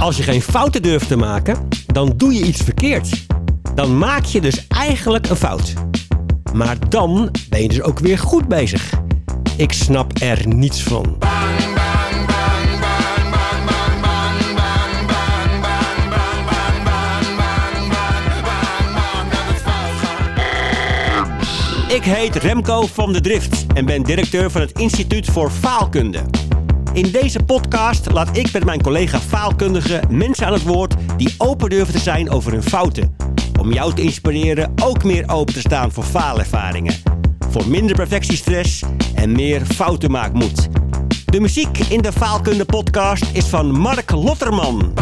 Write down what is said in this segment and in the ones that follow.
Als je geen fouten durft te maken, dan doe je iets verkeerd. Dan maak je dus eigenlijk een fout. Maar dan ben je dus ook weer goed bezig. Ik snap er niets van. Ik heet Remco van de Drift en ben directeur van het Instituut voor Faalkunde. In deze podcast laat ik met mijn collega faalkundigen mensen aan het woord die open durven te zijn over hun fouten. Om jou te inspireren ook meer open te staan voor faalervaringen. Voor minder perfectiestress en meer foutenmaakmoed. De muziek in de Faalkunde podcast is van Mark Lotterman.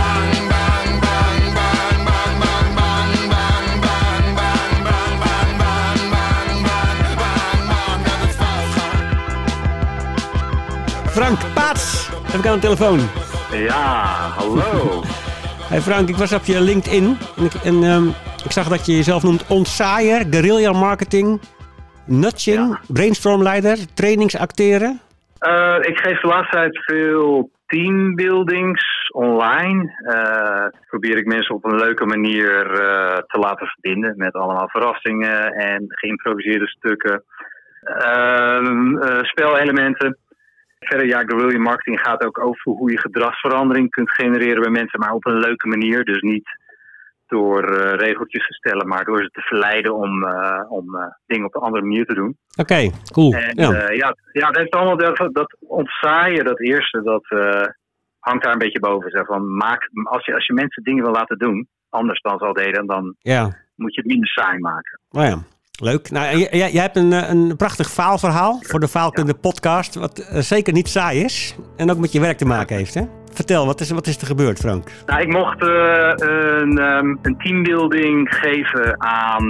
Frank Paats heb ik aan de telefoon. Ja, hallo. Hey Frank, ik was op je LinkedIn en, ik, en ehm, ik zag dat je jezelf noemt ontsaaier, guerrilla marketing, nudging, Ja. brainstormleider, trainingsacteren. Eh, ik geef de laatste tijd veel teambuildings online. Eh, probeer ik mensen op een leuke manier eh, te laten verbinden met allemaal verrassingen en geïmproviseerde stukken. Ehm, eh, spelelementen. Verder, ja, guerrilla marketing gaat ook over hoe je gedragsverandering kunt genereren bij mensen, maar op een leuke manier. Dus niet door eh, regeltjes te stellen, maar door ze te verleiden om, eh, om eh, dingen op een andere manier te doen. Oké, cool. En Ja. ja, ja, dat, heeft allemaal, dat, dat ontzaaien, dat eerste, dat hangt daar een beetje boven. Zeg, van, maak, als, je, als je mensen dingen wil laten doen, anders dan ze al deden, dan ja, moet je het minder saai maken. nou ja. Leuk. Nou, jij, hebt een, eh, een prachtig faalverhaal voor de Faalkunde podcast, wat eh, zeker niet saai is en ook met je werk te maken heeft. Hè? Vertel, wat is, wat is er gebeurd, Frank? Nou, ik mocht eh, een, ehm, een teambuilding geven aan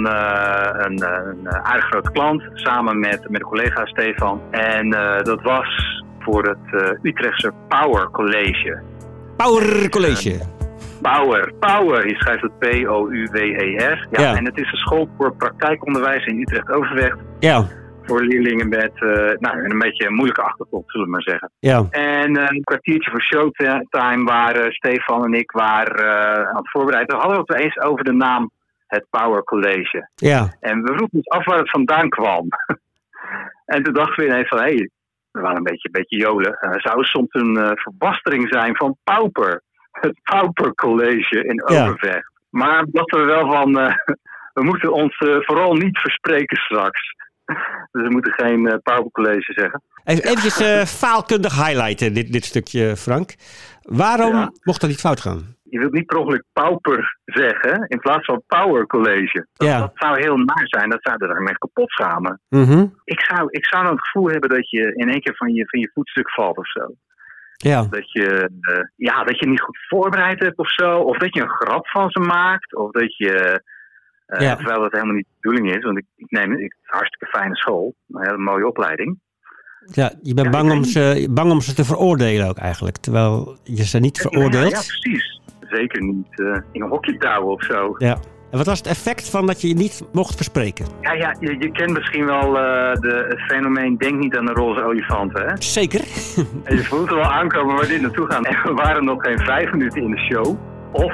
een, een aardig grote klant, samen met, met een collega Stefan. En dat was voor het Utrechtse Power College. Power College. Power, Power. Je schrijft het P-O-U-W-E-R. Ja, Ja. En het is een school voor praktijkonderwijs in Utrecht-Overvecht. Ja, Voor leerlingen met eh, nou, een beetje een moeilijke achtergrond, zullen we maar zeggen. ja, En eh, een kwartiertje voor showtime waren Stefan en ik waren, eh, aan het voorbereiden. We hadden het eens over de naam het Power College. ja. En we vroegen ons af waar het vandaan kwam. en toen dachten we ineens van, hé, hey, we waren een beetje, een beetje jolen. Eh, zou het soms een eh, verbastering zijn van Pauper? Het Pauper College in Ja. Overvecht. Maar dachten we wel van, eh, we moeten ons eh, vooral niet verspreken straks. dus we moeten geen eh Pauper College zeggen. Even eventjes eh, faalkundig highlighten, dit, dit stukje, Frank. Waarom Ja. mocht dat niet fout gaan? Je wilt niet per ongeluk pauper zeggen in plaats van power college. Dat, Ja. dat zou heel naar zijn. Dat zou er echt kapot schamen. Mhm. Ik zou, ik zou het gevoel hebben dat je in één keer van je, van je voetstuk valt of zo. Ja, Dat je, eh, ja, dat je niet goed voorbereid hebt of zo. Of dat je een grap van ze maakt. Of dat je, Ja. terwijl dat helemaal niet de bedoeling is. Want ik, ik neem ik, een hartstikke fijne school. Een hele mooie opleiding. ja je bent Ja, bang, om ze, bang om ze te veroordelen ook eigenlijk. Terwijl je ze niet veroordeelt. Ja, ja, precies. Zeker niet eh, in een hokje touwen of zo. Ja. En wat was het effect van dat je je niet mocht verspreken? Ja, ja je, je kent misschien wel eh, de, het fenomeen denk niet aan de roze olifant, hè? Zeker. En je voelt er wel aankomen waar dit naartoe gaat. En we waren nog geen vijf minuten in de show. Of,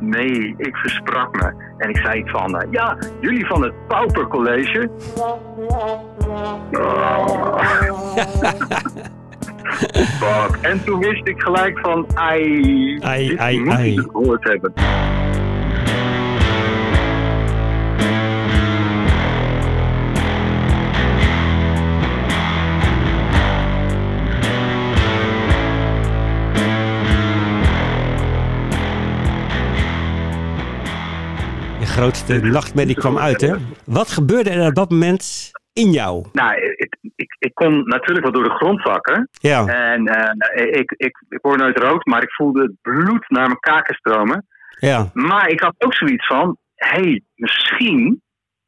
nee, ik versprak me. En ik zei iets van, eh, ja, jullie van het Pauper College. En toen wist ik gelijk van, ai, Ai, dit ai, moet ai. ik gehoord hebben. Grootste nachtmerrie kwam uit, hè? Wat gebeurde er op dat moment in jou? Nou, ik, ik, ik kon natuurlijk wel door de grond zakken. Ja, En eh, ik, ik, ik word nooit rood, maar ik voelde het bloed naar mijn kaken stromen. ja, Maar ik had ook zoiets van: hé, hey, misschien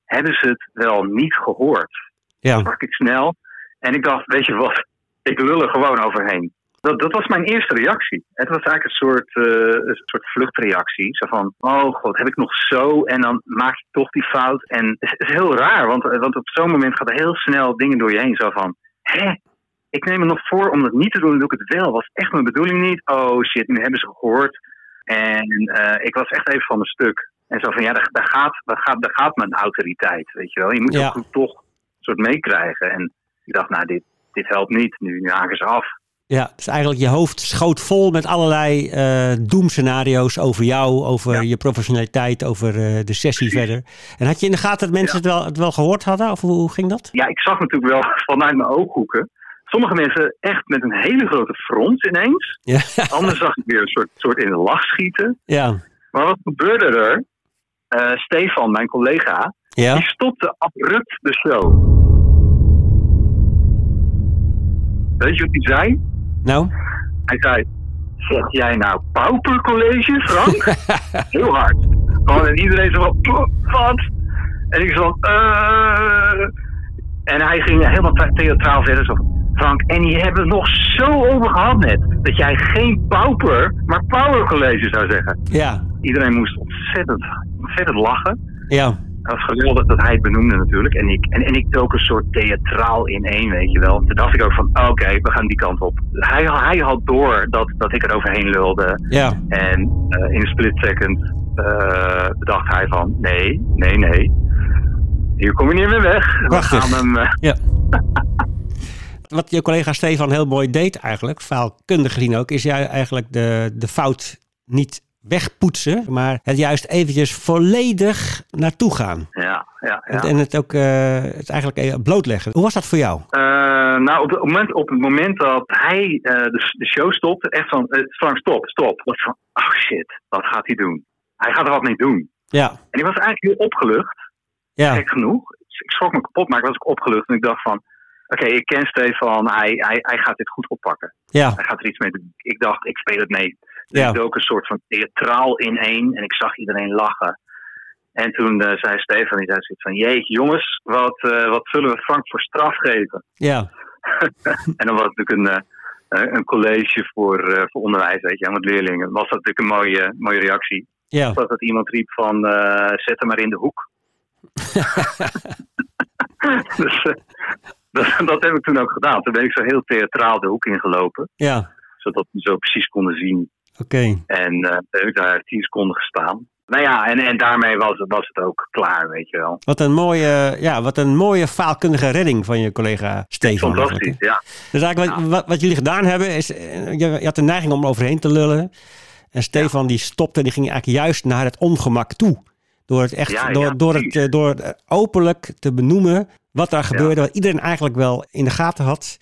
hebben ze het wel niet gehoord. ja, Sprak ik snel. En ik dacht: weet je wat, ik lul er gewoon overheen. Dat, dat was mijn eerste reactie. Het was eigenlijk een soort, eh, een soort vluchtreactie. Zo van, oh god, heb ik nog zo? En dan maak je toch die fout. En het is heel raar, want, eh, want op zo'n moment gaat er heel snel dingen door je heen. Zo van, hè? Ik neem me nog voor om dat niet te doen, dan doe ik het wel. Was echt mijn bedoeling niet. Oh shit, nu hebben ze gehoord. En eh, ik was echt even van mijn stuk. En zo van, ja, daar, daar, gaat, daar, gaat, daar gaat mijn autoriteit, weet je wel. Je moet Ja. ook toch een soort meekrijgen. En ik dacht, nou, dit, dit helpt niet. Nu, nu haken ze af. Ja, dus eigenlijk je hoofd schoot vol met allerlei eh doemscenario's over jou, over Ja. je professionaliteit, over eh, de sessie verder. En had je in de gaten dat mensen het, wel, het wel gehoord hadden? Of hoe, hoe ging dat? Ja, ik zag natuurlijk wel vanuit mijn ooghoeken. Sommige mensen echt met een hele grote front ineens. Ja. Anderen zag ik weer een soort, soort in de lach schieten. Ja. Maar wat gebeurde er? Eh, Stefan, mijn collega, Ja? die stopte abrupt de show. Weet je wat hij zei? Nou? Hij zei, zeg jij nou paupercollege, Frank? Heel hard. Gewoon en iedereen zo van, "Pff, wat? En ik zo van, eh. En hij ging helemaal the- theatraal verder zo Frank, en die hebben het nog zo over gehad net. Dat jij geen pauper, maar powercollege zou zeggen. Ja. Iedereen moest ontzettend, ontzettend lachen. Ja. Het was geweldig dat hij het benoemde natuurlijk. En ik, en, en ik dook een soort theatraal in één, weet je wel. Toen dacht ik ook van, oké, we gaan die kant op. Hij, hij had door dat, dat ik er overheen lulde. Ja. En eh, in een split second eh, bedacht hij van, nee, nee, nee. Hier kom je niet meer weg. We Prachtig. gaan hem... eh, Ja. Wat je collega Stefan heel mooi deed eigenlijk, faalkundig gezien ook, is jij eigenlijk de, de fout niet wegpoetsen, maar het juist eventjes volledig naartoe gaan. ja, ja, En- ja. En het ook eh, het eigenlijk blootleggen. Hoe was dat voor jou? Eh, nou, op het moment, op het moment dat hij eh, de, de show stopte, echt van, eh, Frank, stop, stop. Was van, oh shit, wat gaat hij doen? Hij gaat er wat mee doen. Ja, En ik was eigenlijk heel opgelucht, ja, gek genoeg. Ik schrok me kapot, maar ik was ook opgelucht. En ik dacht van, oké, ik ken Stefan, hij, hij, hij gaat dit goed oppakken. ja, Hij gaat er iets mee doen. Ik dacht, ik speel het mee. Ja. ik dook een soort van theatraal in één en ik zag iedereen lachen. En toen eh, zei Stefan, die zei zoiets van, jeetje jongens, wat, eh, wat zullen we Frank voor straf geven? ja, En dan was het natuurlijk een, eh, een college voor, voor onderwijs, weet je, aan met leerlingen. Was dat natuurlijk een mooie, mooie reactie. ja. Was dat iemand riep van, zet hem maar in de hoek. dus dat, dat heb ik toen ook gedaan. Toen ben ik zo heel theatraal de hoek ingelopen. ja. Zodat we zo precies konden zien. Oké. En toen heb ik daar tien seconden gestaan. Nou ja, en, en daarmee was het, was het ook klaar, weet je wel. Wat een mooie, ja, wat een mooie faalkundige redding van je collega Stefan. Fantastisch, ja. Dus eigenlijk wat, wat, wat jullie gedaan hebben, is eh, je, je had de neiging om overheen te lullen. En Stefan die stopte en die ging eigenlijk juist naar het ongemak toe. Door het echt, Ja, door, door, het, eh, door openlijk te benoemen wat daar gebeurde, wat iedereen eigenlijk wel in de gaten had.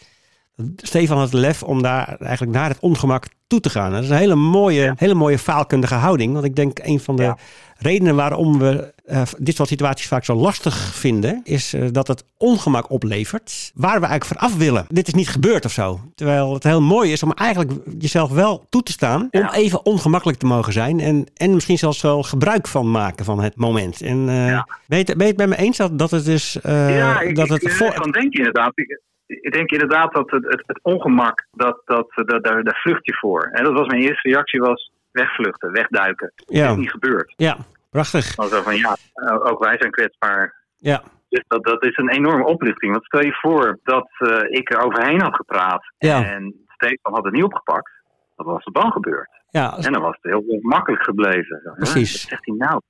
Stefan had het lef om daar eigenlijk naar het ongemak toe te gaan. Dat is een hele mooie, hele mooie faalkundige houding. Want ik denk een van de Ja. redenen waarom we eh, dit soort situaties vaak zo lastig vinden, is eh, dat het ongemak oplevert waar we eigenlijk van af willen. Dit is niet gebeurd of zo. Terwijl het heel mooi is om eigenlijk jezelf wel toe te staan om even ongemakkelijk te mogen zijn en, en misschien zelfs wel gebruik van maken van het moment. En Ja. ben, je, het- ben je het met me eens dat, dat het dus eh, ja, ik, dat ik, het ik voor, van denk inderdaad. Ik, ik denk inderdaad dat het, het, het ongemak, dat, dat, dat, daar, daar vlucht je voor. En dat was mijn eerste reactie, was wegvluchten, wegduiken. Dat is niet gebeurd. ja, prachtig. Dan zo van, ja, ook wij zijn kwetsbaar. Ja, Dus dat, dat is een enorme oplichting. Want stel je voor dat eh, ik er overheen had gepraat Ja. en Stefan had het niet opgepakt. Wat was er dan gebeurd? ja. En dan was het heel makkelijk gebleven. Precies. Wat zegt hij nou?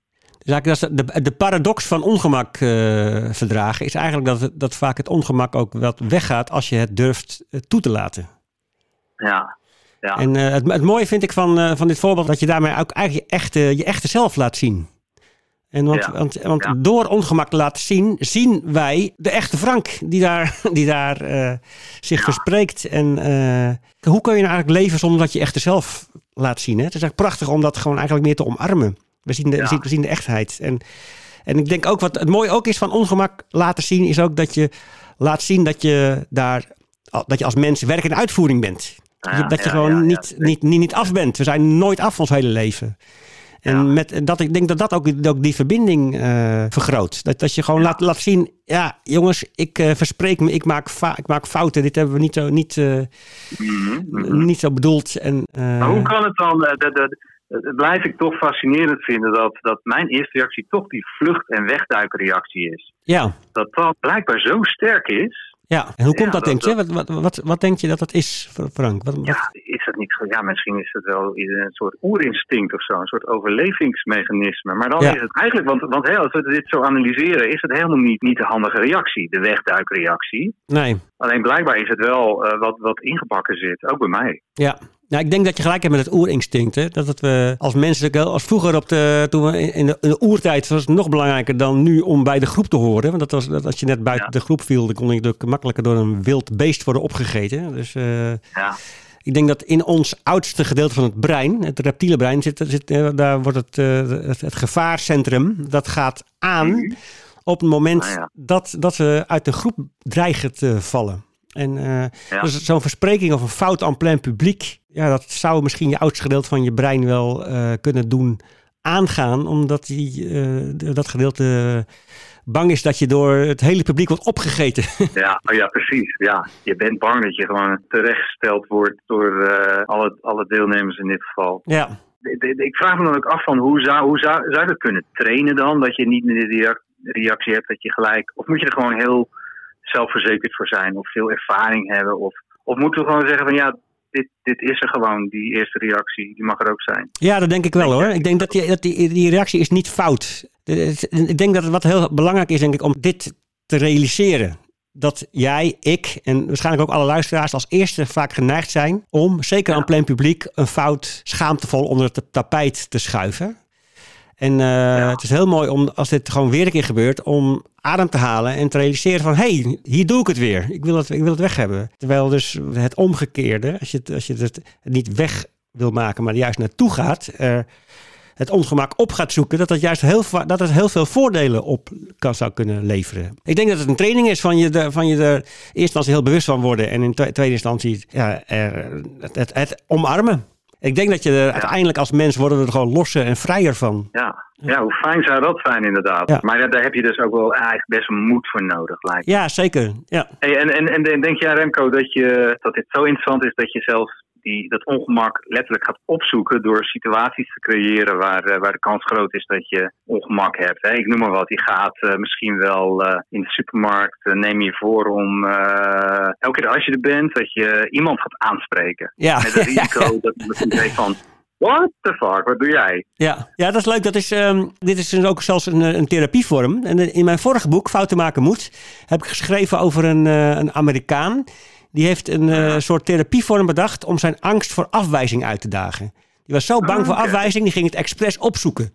Dus eigenlijk dat is de, de paradox van ongemak eh, verdragen is eigenlijk dat, dat vaak het ongemak ook wat weggaat als je het durft eh, toe te laten. Ja, ja. En eh, het, het mooie vind ik van, van dit voorbeeld dat je daarmee ook eigenlijk je echte, je echte zelf laat zien. En want, Ja. want, want Ja. door ongemak te laten zien, zien wij de echte Frank die daar, die daar zich verspreekt. En hoe kun je nou eigenlijk leven zonder dat je echte zelf laat zien? Hè? Het is eigenlijk prachtig om dat gewoon eigenlijk meer te omarmen. We zien de, Ja. we zien, we zien de echtheid. En, en ik denk ook wat het mooie ook is van ongemak laten zien, is ook dat je laat zien dat je daar dat je als mens werk in uitvoering bent. Dat je- Ja, dat je ja, gewoon niet, niet, niet, niet af bent. We zijn nooit af ons hele leven. En met, dat, ik denk dat dat ook, ook die verbinding eh, vergroot. Dat, dat je gewoon laat, laat zien, ja jongens, ik eh, verspreek me, ik maak, ik maak fouten. Dit hebben we niet zo, niet, eh, Mhm, mhm. niet zo bedoeld. En, Maar hoe kan het dan, dat blijf ik toch fascinerend vinden, dat, dat mijn eerste reactie toch die vlucht- en wegduikenreactie is. ja, Dat dat blijkbaar zo sterk is, Ja, en hoe komt Ja, dat, dat- denk je? dat- Wat, wat, wat, wat denk je dat dat is, Frank? Wat, wat- Ja, is dat niet, ja, misschien is het wel een soort oerinstinct of zo, een soort overlevingsmechanisme. Maar dan Ja. is het eigenlijk, want, want als we dit zo analyseren, is het helemaal niet, niet de handige reactie, de wegduikreactie. Nee, Alleen blijkbaar is het wel eh, wat, wat ingebakken zit, ook bij mij. ja. Nou, ik denk dat je gelijk hebt met het oerinstinct. Hè? Dat het we als mensen, als vroeger op de, toen we in de, in de oertijd was het nog belangrijker dan nu om bij de groep te horen. Want dat was, dat als je net buiten Ja. de groep viel, dan kon je natuurlijk makkelijker door een wild beest worden opgegeten. Dus eh, Ja, ik denk dat in ons oudste gedeelte van het brein, het reptiele brein, zit, zit, eh, daar wordt het, eh, het, het gevaarcentrum, dat gaat aan op het moment ja. dat, dat we uit de groep dreigen te vallen. En eh, Ja. dus zo'n verspreking of een fout en plein publiek, ja, dat zou misschien je oudste gedeelte van je brein wel eh, kunnen doen aangaan, omdat die, eh, dat gedeelte bang is dat je door het hele publiek wordt opgegeten. ja, oh ja, precies. Ja. Je bent bang dat je gewoon terechtgesteld wordt door eh, alle, alle deelnemers in dit geval. ja. Ik- vraag me dan ook af van hoe zou, hoe zou, zou je dat kunnen trainen dan? Dat je niet meer de reac- reactie hebt dat je gelijk. Of moet je er gewoon heel zelfverzekerd voor zijn of veel ervaring hebben? Of, of moeten we gewoon zeggen van ja, dit, dit is er gewoon, die eerste reactie, die mag er ook zijn. Ja, dat denk ik wel hoor. Ik denk dat, die, dat die, die reactie is niet fout. Ik denk dat het wat heel belangrijk is denk ik, om dit te realiseren. Dat jij, ik en waarschijnlijk ook alle luisteraars als eerste vaak geneigd zijn om, zeker aan plein publiek, een fout schaamtevol onder het tapijt te schuiven. En eh, het is heel mooi om, als dit gewoon weer een keer gebeurt, om adem te halen en te realiseren van, hé, hey, hier doe ik het weer. Ik wil het, ik wil het weg hebben. Terwijl dus het omgekeerde, als je het, als je het niet weg wil maken, maar juist naartoe gaat, het ongemak op gaat zoeken, dat het juist heel, dat het heel veel voordelen op kan, zou kunnen leveren. Ik denk dat het een training is van je, de, van je er in eerste instantie heel bewust van worden en in twe- tweede instantie ja, er, het, het, het omarmen. Ik denk dat je er uiteindelijk als mens worden er gewoon losser en vrijer van. Ja, ja hoe fijn zou dat zijn inderdaad. Ja. Maar daar, heb je dus ook wel eigenlijk best moed voor nodig, lijkt me. Ja, zeker. Ja. Hey, en, en, en denk jij Remco dat, je, dat dit zo interessant is dat je zelf die, dat ongemak letterlijk gaat opzoeken door situaties te creëren waar, eh, waar de kans groot is dat je ongemak hebt. Hè? Ik noem maar wat, je gaat eh, misschien wel eh, in de supermarkt, neem je voor om elke keer als je er bent, dat je iemand gaat aanspreken. Ja. Met het risico dat iemand denkt van, what the fuck, wat doe jij? Ja, ja, dat is leuk. Dat is, ehm, dit is dus ook zelfs een, een therapievorm. En in mijn vorige boek, Fouten maken moet, heb ik geschreven over een, een Amerikaan. Die heeft een eh, soort therapievorm bedacht om zijn angst voor afwijzing uit te dagen. Die was zo bang Ah, voor oké. afwijzing, die ging het expres opzoeken.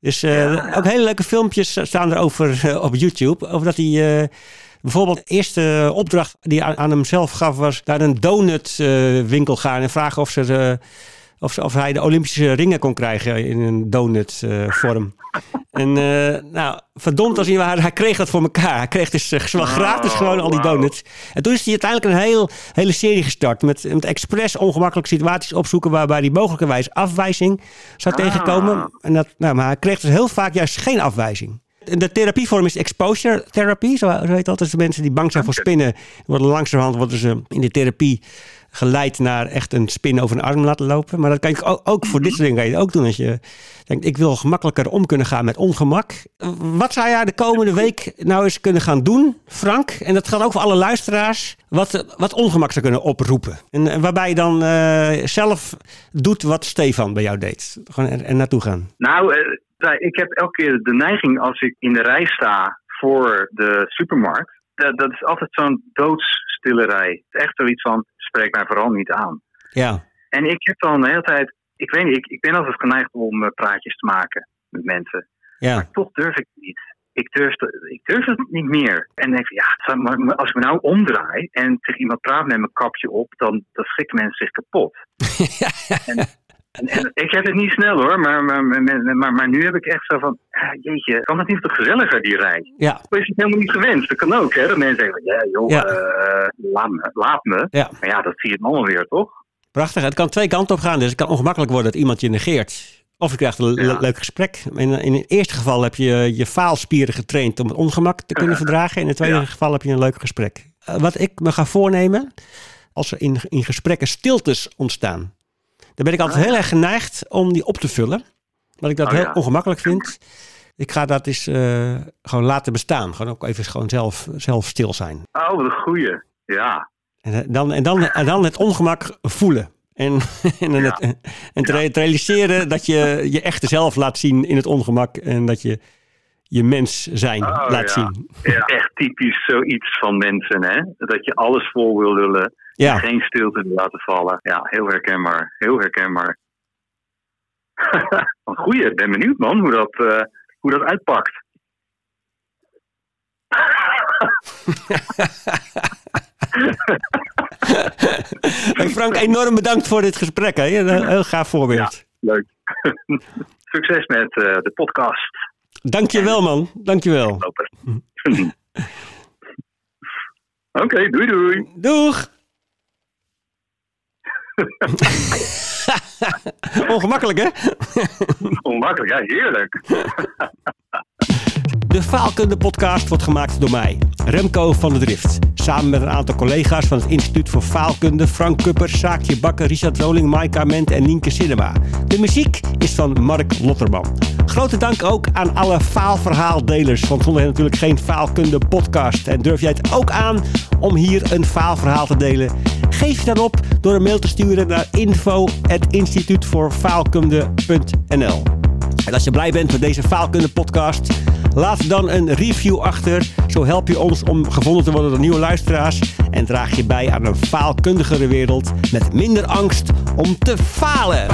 Dus eh, ook hele leuke filmpjes staan erover eh, op YouTube. Over dat hij bijvoorbeeld de eerste opdracht die aan, aan hemzelf gaf was naar een donutwinkel gaan en vragen of ze... eh, of, of hij de Olympische ringen kon krijgen in een donut-vorm. en eh, nou, verdomd als hij waar, hij kreeg dat voor elkaar. Hij kreeg dus eh, wel gratis Oh, gewoon al die donuts. En toen is hij uiteindelijk een heel, hele serie gestart. Met, met expres ongemakkelijke situaties opzoeken waarbij hij mogelijkerwijs afwijzing zou Ah. tegenkomen. En dat, nou, maar hij kreeg dus heel vaak juist geen afwijzing. De therapievorm is exposure therapy, zo, zo heet dat. Dus de mensen die bang zijn voor spinnen, worden langzamerhand worden ze in de therapie geleid naar echt een spin over een arm laten lopen. Maar dat kan je ook, voor dit soort dingen kan je ook doen. Als je denkt, ik wil gemakkelijker om kunnen gaan met ongemak. Wat zou jij de komende week nou eens kunnen gaan doen, Frank? En dat geldt ook voor alle luisteraars. Wat, wat ongemak zou kunnen oproepen. En, eh, waarbij je dan eh, zelf doet wat Stefan bij jou deed. Gewoon er, naartoe gaan. Nou, eh, ik heb elke keer de neiging als ik in de rij sta voor de supermarkt. Dat, dat is altijd zo'n doodsstille rij. Het is echt zoiets van, spreek mij vooral niet aan. Ja, En ik heb dan de hele tijd, ik weet niet, ik, ik ben altijd geneigd om eh, praatjes te maken met mensen. ja. Maar toch durf ik niet. Ik durf, ik durf het niet meer. En denk ik, ja, maar maar als ik me nou omdraai en tegen iemand praat met mijn kapje op, dan, dan schrikken mensen zich kapot. En, en ik heb het niet snel hoor, maar, maar, maar, maar, nu heb ik echt zo van, jeetje, kan het niet wat gezelliger die rij? ja, Of is het helemaal niet gewenst? Dat kan ook, hè? Dat mensen zeggen, van, ja joh, Ja. eh, laat me, laat me. ja. Maar ja, dat zie je allemaal weer, toch? Prachtig. Het kan twee kanten op gaan. Dus het kan ongemakkelijk worden dat iemand je negeert. Of je krijgt een Ja. leuk gesprek. In, in het eerste geval heb je je faalspieren getraind om het ongemak te kunnen verdragen. In het tweede Ja. geval heb je een leuk gesprek. Eh, wat ik me ga voornemen, als er in, in gesprekken stiltes ontstaan, dan ben ik altijd heel erg geneigd om die op te vullen. Omdat ik dat Oh, heel ja. ongemakkelijk vind. Ik ga dat eens eh, gewoon laten bestaan. Gewoon ook even gewoon zelf, zelf stil zijn. Oh, wat een goeie. Ja. En, eh, dan, en, dan, en dan het ongemak voelen. En, en, Ja. het, en te realiseren dat je je echte zelf laat zien in het ongemak. En dat je je mens zijn Oh, laat ja. zien. ja. Echt typisch zoiets van mensen, hè? Dat je alles vol wil lullen. Ja, Geen stilte laten vallen. Ja, heel herkenbaar. Heel herkenbaar. Goeie. Ik ben benieuwd, man, hoe dat, eh, hoe dat uitpakt. Hey Frank, enorm bedankt voor dit gesprek. Hè? Een heel, heel gaaf voorbeeld. Leuk. Succes met eh, de podcast. Dankjewel man, dankjewel. Oké, doei doei. Doeg! Ongemakkelijk hè? Onmakkelijk, ja, heerlijk. De Faalkunde podcast wordt gemaakt door mij, Remco van der Drift. Samen met een aantal collega's van het Instituut voor Faalkunde, Frank Kupper, Saakje Bakker, Richard Roling, Maaike Ment en Nienke Cinema. De muziek is van Mark Lotterman. Grote dank ook aan alle faalverhaaldelers, want zonder hen natuurlijk geen Faalkunde podcast. En durf jij het ook aan om hier een faalverhaal te delen? Geef je dan op door een mail te sturen naar info.instituutvoorfaalkunde.nl en als je blij bent met deze Faalkunde podcast, laat dan een review achter. Zo help je ons om gevonden te worden door nieuwe luisteraars. En draag je bij aan een faalkundigere wereld met minder angst om te falen.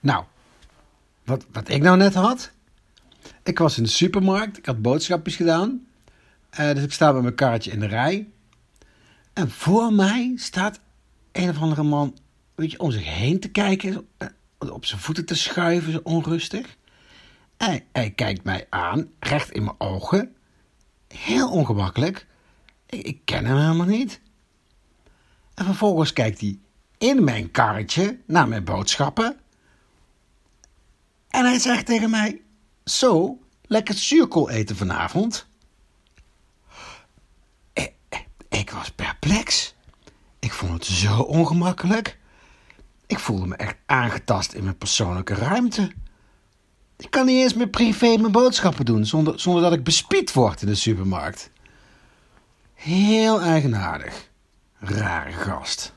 Nou, wat, wat ik nou net had. Ik was in de supermarkt, ik had boodschapjes gedaan. Eh, dus ik sta met mijn karretje in de rij. En voor mij staat een of andere man, weet je, om zich heen te kijken. eh, Op zijn voeten te schuiven, zo onrustig. Hij, hij kijkt mij aan, recht in mijn ogen. Heel ongemakkelijk. Ik, ik ken hem helemaal niet. En vervolgens kijkt hij in mijn karretje naar mijn boodschappen. En hij zegt tegen mij: Zo, lekker zuurkool eten vanavond. Ik, ik was perplex. Ik vond het zo ongemakkelijk. Ik voelde me echt aangetast in mijn persoonlijke ruimte. Ik kan niet eens meer privé mijn boodschappen doen zonder, zonder dat ik bespied word in de supermarkt. Heel eigenaardig. Rare gast.